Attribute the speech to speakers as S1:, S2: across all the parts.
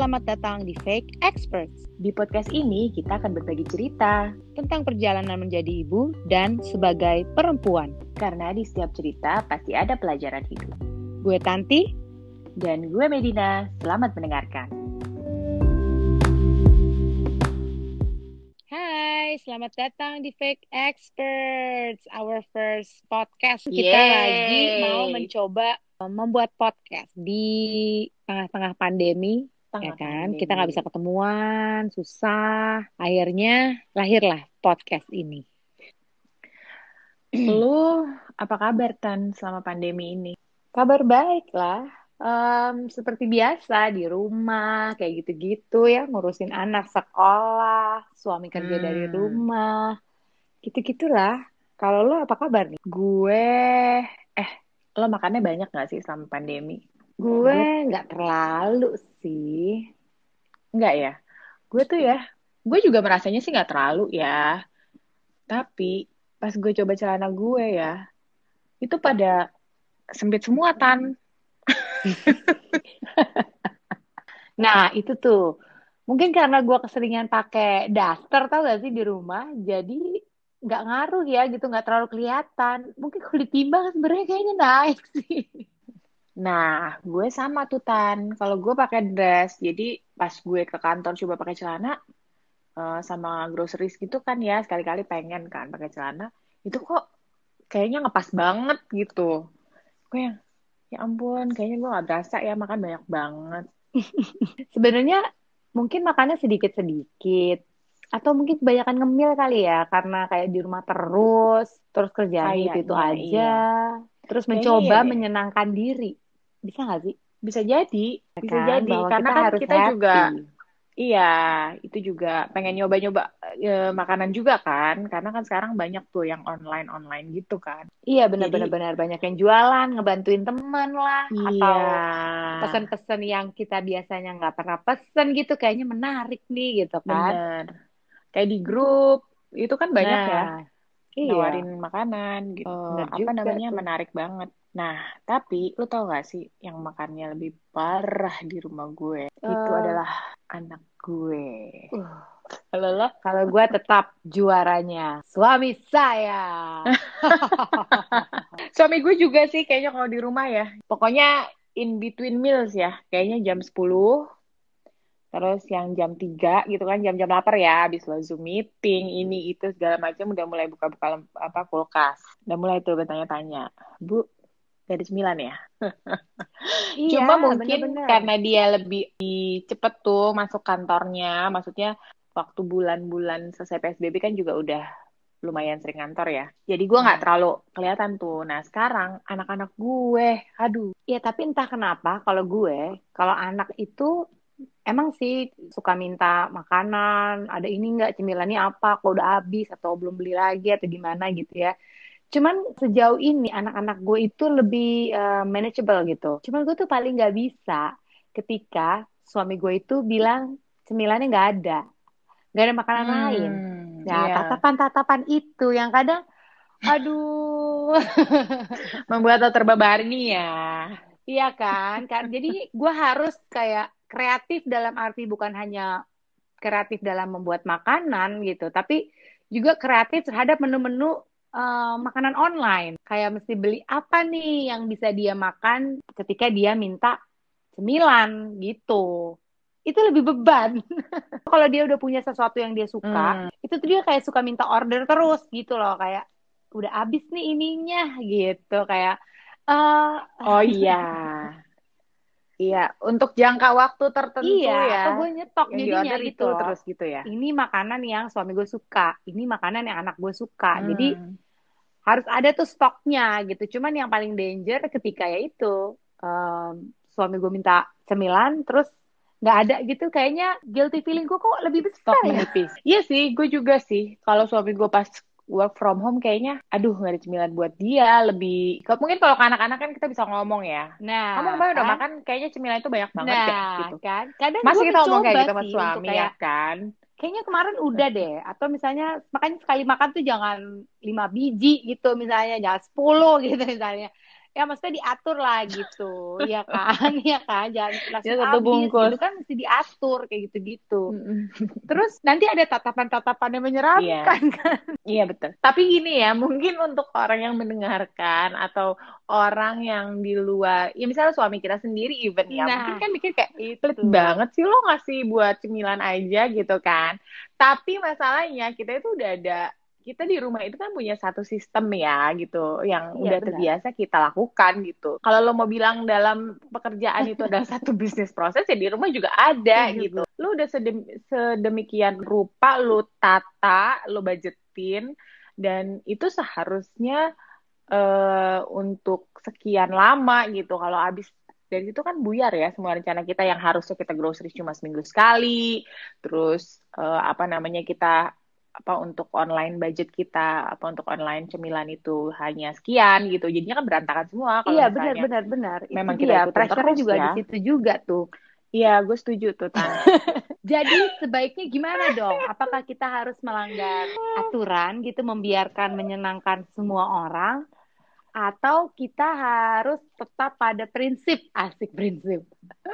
S1: selamat datang di Fake Experts.
S2: Di podcast ini kita akan berbagi cerita
S1: tentang perjalanan menjadi ibu dan sebagai perempuan.
S2: karena di setiap cerita pasti ada pelajaran hidup.
S1: Gue Tanti,
S2: Dan gue Medina, selamat mendengarkan.
S1: hai, selamat datang di Fake Experts, our first podcast. Kita
S2: Yeay.
S1: lagi mau mencoba uh, membuat podcast di tengah-tengah pandemi, ya kan? Kita nggak bisa ketemuan, susah. Akhirnya lahirlah podcast ini.
S2: Lu apa kabar Tan selama pandemi ini?
S1: Kabar baik lah. Em, seperti biasa di rumah kayak gitu-gitu ya ngurusin anak sekolah, suami kerja
S2: Hmm.
S1: dari rumah, gitu-gitulah. Kalau lo apa kabar nih?
S2: Gue, eh, lo makannya banyak gak sih selama pandemi?
S1: Gue nggak terlalu sih.
S2: Enggak ya? Gue tuh ya, gue juga merasanya sih gak terlalu ya. Tapi pas gue coba celana gue ya, itu pada sempit semua Tan.
S1: Nah itu tuh mungkin karena gue keseringan pakai daster tau gak sih di rumah, jadi nggak ngaruh ya gitu, nggak terlalu kelihatan. Mungkin kalau ditimbang sebenarnya kayaknya naik sih.
S2: Nah, gue sama tuh Tan. Kalau gue pakai dress, jadi pas gue ke kantor coba pakai celana eh, sama groceries gitu kan ya, sekali-kali pengen kan pakai celana, itu kok kayaknya ngepas banget gitu. Gue yang, ya ampun, kayaknya gue nggak berasa ya makan banyak banget.
S1: Sebenarnya mungkin makannya sedikit-sedikit atau mungkin kebanyakan ngemil kali ya karena kayak di rumah terus terus kerjaan itu itu aja terus
S2: Kayaknya
S1: mencoba
S2: iya deh.
S1: menyenangkan diri bisa nggak sih
S2: Bisa jadi, bisa
S1: kan
S2: jadi.
S1: bahwa
S2: Karena
S1: kita
S2: kan
S1: harus
S2: kita juga,
S1: happy
S2: iya, itu juga pengen nyoba-nyoba eh, makanan juga kan. Karena kan sekarang banyak tuh yang online-online gitu kan.
S1: iya benar-benar benar banyak yang jualan ngebantuin teman lah atau
S2: Iya.
S1: pesan-pesan yang kita biasanya nggak pernah pesen gitu kayaknya menarik nih gitu kan
S2: Bener. Kayak di grup, itu kan banyak ya
S1: Nah, iya
S2: nawarin makanan gitu.
S1: Bener
S2: Apa namanya
S1: tuh.
S2: menarik banget. Nah, tapi lu tau gak sih yang makannya lebih parah di rumah gue? Itu
S1: Eh.
S2: adalah anak gue.
S1: Uh,
S2: Kalau lo?
S1: kalau gue tetap juaranya suami saya
S2: Suami gue juga sih kayaknya kalau di rumah ya. Pokoknya in between meals ya. Kayaknya jam 10. Terus yang jam 3 gitu kan, jam-jam lapar ya, habis lo Zoom meeting, ini itu segala macam udah mulai buka-buka apa kulkas. Udah mulai tuh bertanya-tanya, Bu, ada cemilan ya?
S1: Iya,
S2: Cuma mungkin
S1: bener-bener.
S2: karena dia lebih cepet tuh masuk kantornya, maksudnya waktu bulan-bulan selesai PSBB kan juga udah lumayan sering kantor ya. Jadi gue nggak
S1: Hmm.
S2: terlalu kelihatan tuh. Nah sekarang anak-anak gue, aduh,
S1: Ya, tapi entah kenapa kalau gue, kalau anak itu emang sih suka minta makanan, ada ini nggak cemilannya apa, kok udah habis atau belum beli lagi atau gimana gitu ya. Cuman sejauh ini anak-anak gue itu lebih eh, manageable gitu. Cuman gue tuh paling nggak bisa ketika suami gue itu bilang cemilannya nggak ada, nggak ada makanan
S2: Hmm,
S1: lain. Nah,
S2: iya.
S1: tatapan-tatapan itu yang kadang, aduh,
S2: Membuat terbebani ya.
S1: Iya kan, kan. Jadi gue harus kayak kreatif dalam arti bukan hanya kreatif dalam membuat makanan gitu, tapi juga kreatif terhadap menu-menu eh, makanan online. Kayak mesti beli apa nih yang bisa dia makan ketika dia minta cemilan gitu. Itu lebih beban. Kalau dia udah punya sesuatu yang dia suka,
S2: Hmm.
S1: itu tuh dia kayak suka minta order terus gitu loh, kayak udah habis nih ininya gitu, kayak eh
S2: Oh iya. Iya, untuk jangka waktu tertentu
S1: Iya,
S2: ya.
S1: atau gue nyetok
S2: Yang
S1: jadinya gitu
S2: itu terus gitu ya.
S1: Ini makanan yang suami gue suka, ini makanan yang anak gue suka. Jadi
S2: Hmm.
S1: harus ada tuh stoknya gitu. Cuman yang paling danger ketika ya itu em, suami gue minta cemilan, terus nggak ada gitu, kayaknya guilty feeling gue kok lebih besar
S2: stok
S1: ya.
S2: menipis. Iya sih, gue juga sih. Kalau suami gue pas work from home kayaknya, aduh nggak ada cemilan buat dia. Lebih, kalau- mungkin kalau ke anak-anak kan kita bisa ngomong ya.
S1: Nah,
S2: Kamu kemarin udah
S1: kan?
S2: makan, kayaknya cemilan itu banyak banget
S1: Nah,
S2: ya, gitu.
S1: kan? Kadang
S2: Masih kita ngomong kayak gitu sama suami
S1: kayak
S2: ya kan?
S1: kayaknya kemarin udah deh atau misalnya makanya sekali makan tuh jangan lima biji gitu misalnya jangan 10 gitu misalnya ya maksudnya diatur lah gitu. Ya kan ya kan. Jangan langsung
S2: Ya, satu
S1: habis
S2: bungkus.
S1: gitu kan mesti diatur kayak gitu-gitu. Terus nanti ada tatapan-tatapan yang menyeramkan kan?
S2: Iya betul. Tapi gini ya, mungkin untuk orang yang mendengarkan atau orang yang di luar, ya misalnya suami kita sendiri even ya,
S1: Nah,
S2: mungkin kan mikir kayak
S1: itu
S2: pelit banget sih lo ngasih buat cemilan aja gitu kan. Tapi masalahnya kita itu udah ada, kita di rumah itu kan punya satu sistem ya gitu, yang
S1: Iya,
S2: udah
S1: benar.
S2: terbiasa kita lakukan gitu. Kalau lo mau bilang dalam pekerjaan itu adalah satu bisnis proses ya di rumah juga ada
S1: Setuju,
S2: gitu. Lo udah sedem- sedemikian rupa lo tata, lo budgetin, dan itu seharusnya eh, untuk sekian lama gitu. Kalau habis dari situ kan buyar ya semua rencana kita yang harusnya kita grocery cuma seminggu sekali, terus eh, apa namanya kita apa untuk online budget kita, apa untuk online cemilan itu hanya sekian gitu. Jadinya kan berantakan semua kalau
S1: iya benar benar benar
S2: memang
S1: itu
S2: kita
S1: pressure
S2: terus
S1: juga
S2: ya.
S1: di situ juga tuh
S2: Iya, gue setuju tuh Tan.
S1: Jadi sebaiknya gimana dong? Apakah kita harus melanggar aturan gitu, membiarkan menyenangkan semua orang, atau kita harus tetap pada prinsip asik prinsip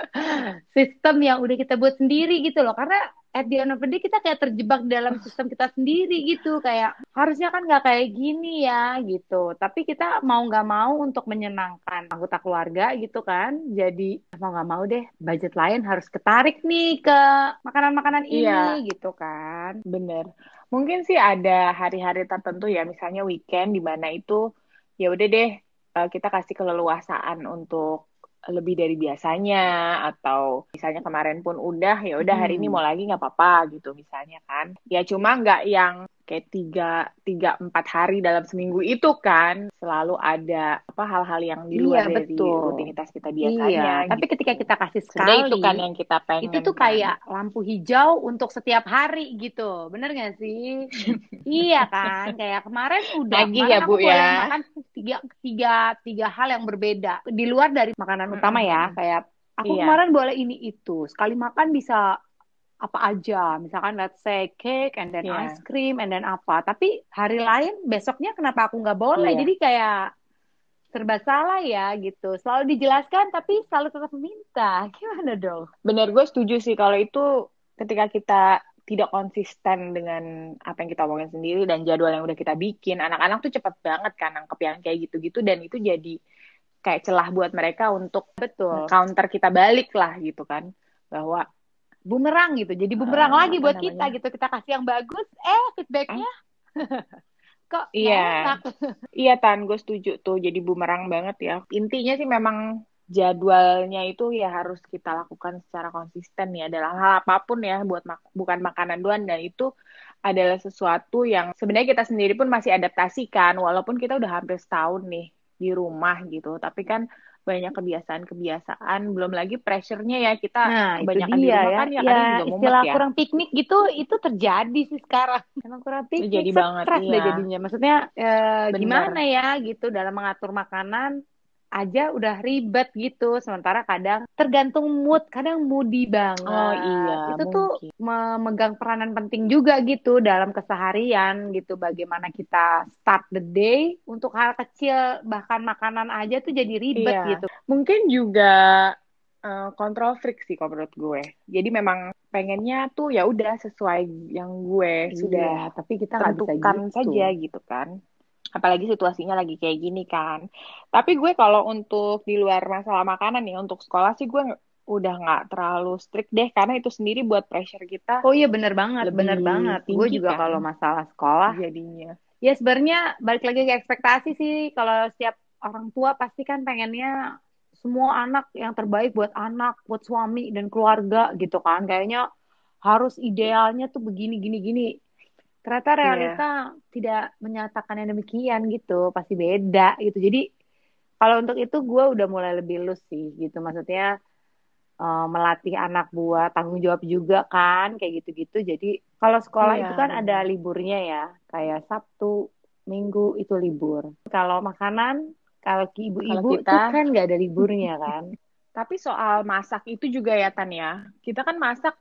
S1: sistem yang udah kita buat sendiri gitu loh? Karena at the end of the day kita kayak terjebak dalam sistem kita sendiri gitu, kayak harusnya kan nggak kayak gini ya gitu. Tapi kita mau nggak mau untuk menyenangkan anggota keluarga gitu kan, jadi mau nggak mau deh budget lain harus ketarik nih ke makanan-makanan ini
S2: Iya.
S1: gitu kan.
S2: Bener. Mungkin sih ada hari-hari tertentu ya, misalnya weekend di mana itu ya udah deh eh, kita kasih keleluasaan untuk lebih dari biasanya atau misalnya kemarin pun udah ya udah hari ini mau lagi nggak apa-apa gitu misalnya kan. Ya cuma nggak yang kayak tiga tiga empat hari dalam seminggu itu kan selalu ada apa hal-hal yang di luar
S1: Iya,
S2: dari
S1: betul.
S2: rutinitas kita biasanya.
S1: Iya, tapi
S2: gitu.
S1: ketika kita kasih sekali,
S2: itu kan yang kita pengen
S1: itu tuh
S2: kan.
S1: kayak lampu hijau untuk setiap hari gitu. Bener gak sih? iya kan? Kayak kemarin udah,
S2: Nagih
S1: kemarin
S2: ya, Bu, ya.
S1: makan tiga, tiga, tiga hal yang berbeda. Di luar dari makanan utama ya. Kayak aku
S2: Iya.
S1: kemarin boleh ini itu. Sekali makan bisa apa aja. Misalkan let's say cake and then
S2: Iya.
S1: ice cream and then apa. Tapi hari lain besoknya kenapa aku nggak boleh?
S2: Iya.
S1: Jadi kayak serba salah ya gitu. Selalu dijelaskan tapi selalu tetap meminta. Gimana dong?
S2: Bener, gue setuju sih kalau itu ketika kita tidak konsisten dengan apa yang kita omongin sendiri dan jadwal yang udah kita bikin, anak-anak tuh cepet banget kan nangkep yang kayak gitu-gitu dan itu jadi kayak celah buat mereka untuk
S1: Betul.
S2: counter kita balik lah gitu kan bahwa
S1: Bumerang gitu. Jadi bumerang
S2: Eh,
S1: lagi buat
S2: namanya?
S1: kita gitu. Kita kasih yang bagus, eh feedbacknya kok nggak
S2: Iya. iya Tan, gue setuju tuh jadi bumerang banget ya. Intinya sih memang jadwalnya itu ya harus kita lakukan secara konsisten ya dalam hal apa pun ya buat mak- bukan makanan doang dan itu adalah sesuatu yang sebenarnya kita sendiri pun masih adaptasikan walaupun kita udah hampir setahun nih di rumah gitu tapi kan banyak kebiasaan-kebiasaan belum lagi pressure-nya ya kita
S1: Nah,
S2: kebanyakan di rumah
S1: ya.
S2: kan ya
S1: Ya,
S2: kadang juga mumet
S1: istilah
S2: ya
S1: kurang piknik gitu, itu terjadi sih sekarang. Emang kurang piknik,
S2: jadi banget,
S1: stres deh
S2: iya.
S1: jadinya. Maksudnya
S2: Bener.
S1: gimana ya gitu dalam mengatur makanan aja udah ribet gitu. Sementara kadang tergantung mood, kadang moody banget.
S2: oh iya
S1: Itu tuh
S2: mungkin
S1: memegang peranan penting juga gitu dalam keseharian gitu. Bagaimana kita start the day untuk hal kecil bahkan makanan aja tuh jadi ribet
S2: Iya.
S1: gitu.
S2: mungkin juga eh, kontrol freak sih kalau menurut gue jadi memang pengennya tuh ya udah sesuai yang gue sudah
S1: Iya, tapi kita nggak bisa gitu.
S2: saja gitu kan apalagi situasinya lagi kayak gini kan tapi gue kalau untuk di luar masalah makanan nih untuk sekolah sih gue udah nggak terlalu strict deh karena itu sendiri buat pressure kita
S1: Oh iya bener banget, bener banget. Gue juga
S2: kan?
S1: kalau masalah sekolah,
S2: jadinya
S1: ya sebenarnya balik lagi ke ekspektasi sih. Kalau setiap orang tua pasti kan pengennya semua anak yang terbaik buat anak, buat suami dan keluarga gitu kan. Kayaknya harus idealnya tuh begini, gini, gini. Ternyata realita tidak menyatakan yang demikian gitu, pasti beda gitu. Jadi kalau untuk itu gue udah mulai lebih lus sih gitu. Maksudnya eh, melatih anak buat tanggung jawab juga kan kayak gitu-gitu jadi kalau sekolah
S2: Iya,
S1: itu kan ada liburnya ya kayak Sabtu Minggu itu libur kalau makanan kalau ibu-ibu
S2: kita-
S1: kan nggak ada liburnya kan
S2: Tapi soal masak itu juga ya Tan ya. Kita kan masak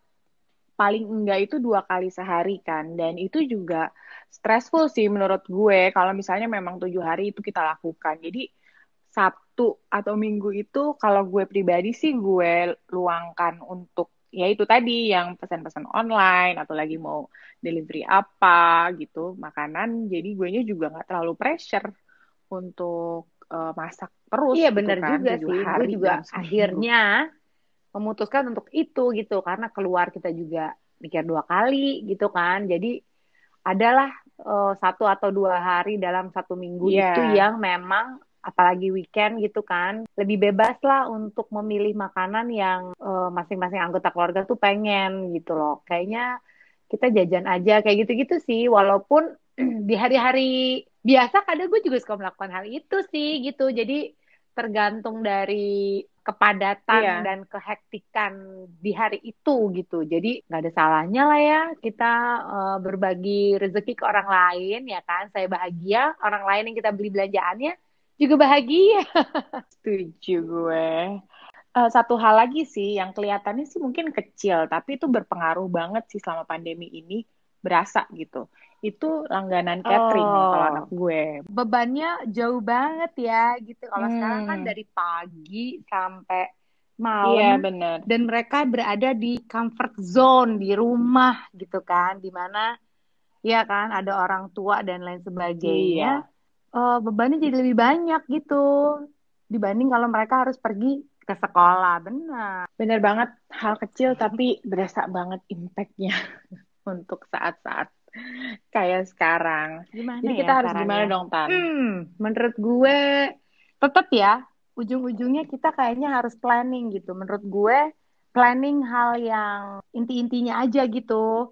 S2: paling enggak itu dua kali sehari kan. Dan itu juga stressful sih menurut gue. Kalau misalnya memang tujuh hari itu kita lakukan. Jadi Sabtu atau Minggu itu kalau gue pribadi sih gue luangkan untuk ya itu tadi yang pesan-pesan online atau lagi mau delivery apa gitu makanan jadi gue nya juga nggak terlalu pressure untuk uh, masak terus
S1: iya
S2: gitu
S1: benar
S2: kan,
S1: juga sih
S2: hari
S1: gue juga
S2: seminggu.
S1: Memutuskan untuk itu gitu. Karena keluar kita juga mikir dua kali gitu kan. Jadi adalah uh, satu atau dua hari dalam satu minggu
S2: Iya.
S1: itu yang memang apalagi weekend gitu kan lebih bebas lah untuk memilih makanan yang uh, masing-masing anggota keluarga tuh pengen gitu loh. Kayaknya kita jajan aja kayak gitu-gitu sih. Walaupun di hari-hari biasa kadang gue juga suka melakukan hal itu sih gitu. Jadi tergantung dari kepadatan
S2: Iya.
S1: dan kehektikan di hari itu gitu jadi nggak ada salahnya lah ya kita uh, berbagi rezeki ke orang lain ya kan saya bahagia orang lain yang kita beli belanjaannya juga bahagia
S2: Setuju gue. Eh, satu hal lagi sih yang kelihatannya sih mungkin kecil, tapi itu berpengaruh banget sih selama pandemi ini berasa gitu. Itu langganan catering nih kalau
S1: Oh.
S2: anak gue.
S1: bebannya jauh banget ya gitu kalau sekarang kan
S2: Hmm.
S1: dari pagi sampai
S2: Iya
S1: malam
S2: bener.
S1: dan mereka berada di comfort zone di rumah gitu kan di mana ya kan ada orang tua dan lain
S2: Iya.
S1: sebagainya eh, bebannya jadi lebih banyak gitu dibanding kalau mereka harus pergi ke sekolah benar
S2: Bener banget hal kecil tapi berasa banget impactnya untuk saat-saat kayak sekarang.
S1: gimana
S2: Jadi
S1: ya
S2: kita harus gimana
S1: caranya
S2: dong, Tan?
S1: hmm. Menurut gue tetap ya ujung-ujungnya kita kayaknya harus planning gitu. Menurut gue planning hal yang inti-intinya aja gitu.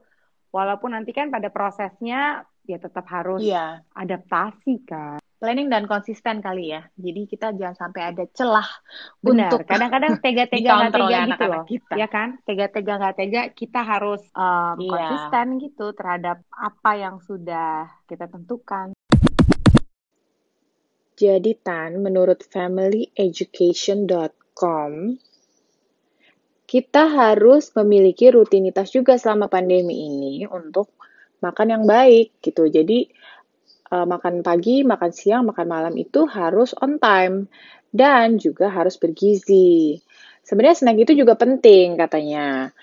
S1: Walaupun nanti kan pada prosesnya ya tetap harus
S2: Iya,
S1: adaptasi kan
S2: planning dan konsisten kali ya. Jadi kita jangan sampai ada celah
S1: Benar,
S2: untuk
S1: kadang-kadang tega-tega nggak tega
S2: oleh
S1: gitu loh,
S2: kita.
S1: ya kan? Tega-tega nggak tega, kita harus um,
S2: Iya.
S1: konsisten gitu terhadap apa yang sudah kita tentukan.
S2: Jadi Tan, menurut familyeducation.com, kita harus memiliki rutinitas juga selama pandemi ini untuk makan yang baik gitu. Jadi eh, makan pagi, makan siang, makan malam itu harus on time dan juga harus bergizi. Sebenarnya snack itu juga penting katanya.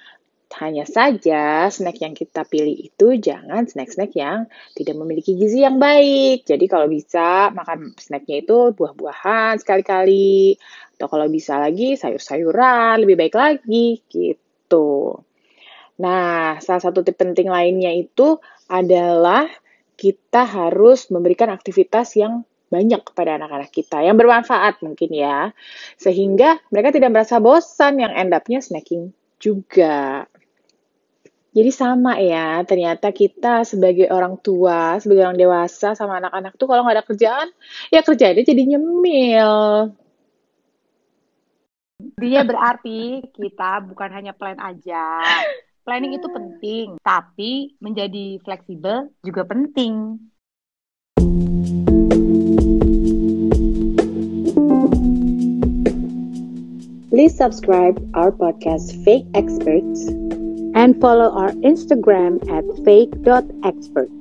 S2: Hanya saja snack yang kita pilih itu jangan snack-snack yang tidak memiliki gizi yang baik. Jadi kalau bisa makan snacknya itu buah-buahan sekali-kali. Atau kalau bisa lagi sayur-sayuran lebih baik lagi gitu. Nah, salah satu tip penting lainnya itu adalah kita harus memberikan aktivitas yang banyak kepada anak-anak kita, yang bermanfaat mungkin ya. Sehingga mereka tidak merasa bosan yang end up-nya snacking juga. Jadi sama ya, ternyata kita sebagai orang tua, sebagai orang dewasa sama anak-anak tuh kalau nggak ada kerjaan, ya kerjaannya jadi nyemil.
S1: Dia berarti kita bukan hanya plan aja. Planning itu penting, tapi menjadi fleksibel juga penting.
S2: Please subscribe our podcast Fake Experts
S1: and follow our Instagram at fake.experts.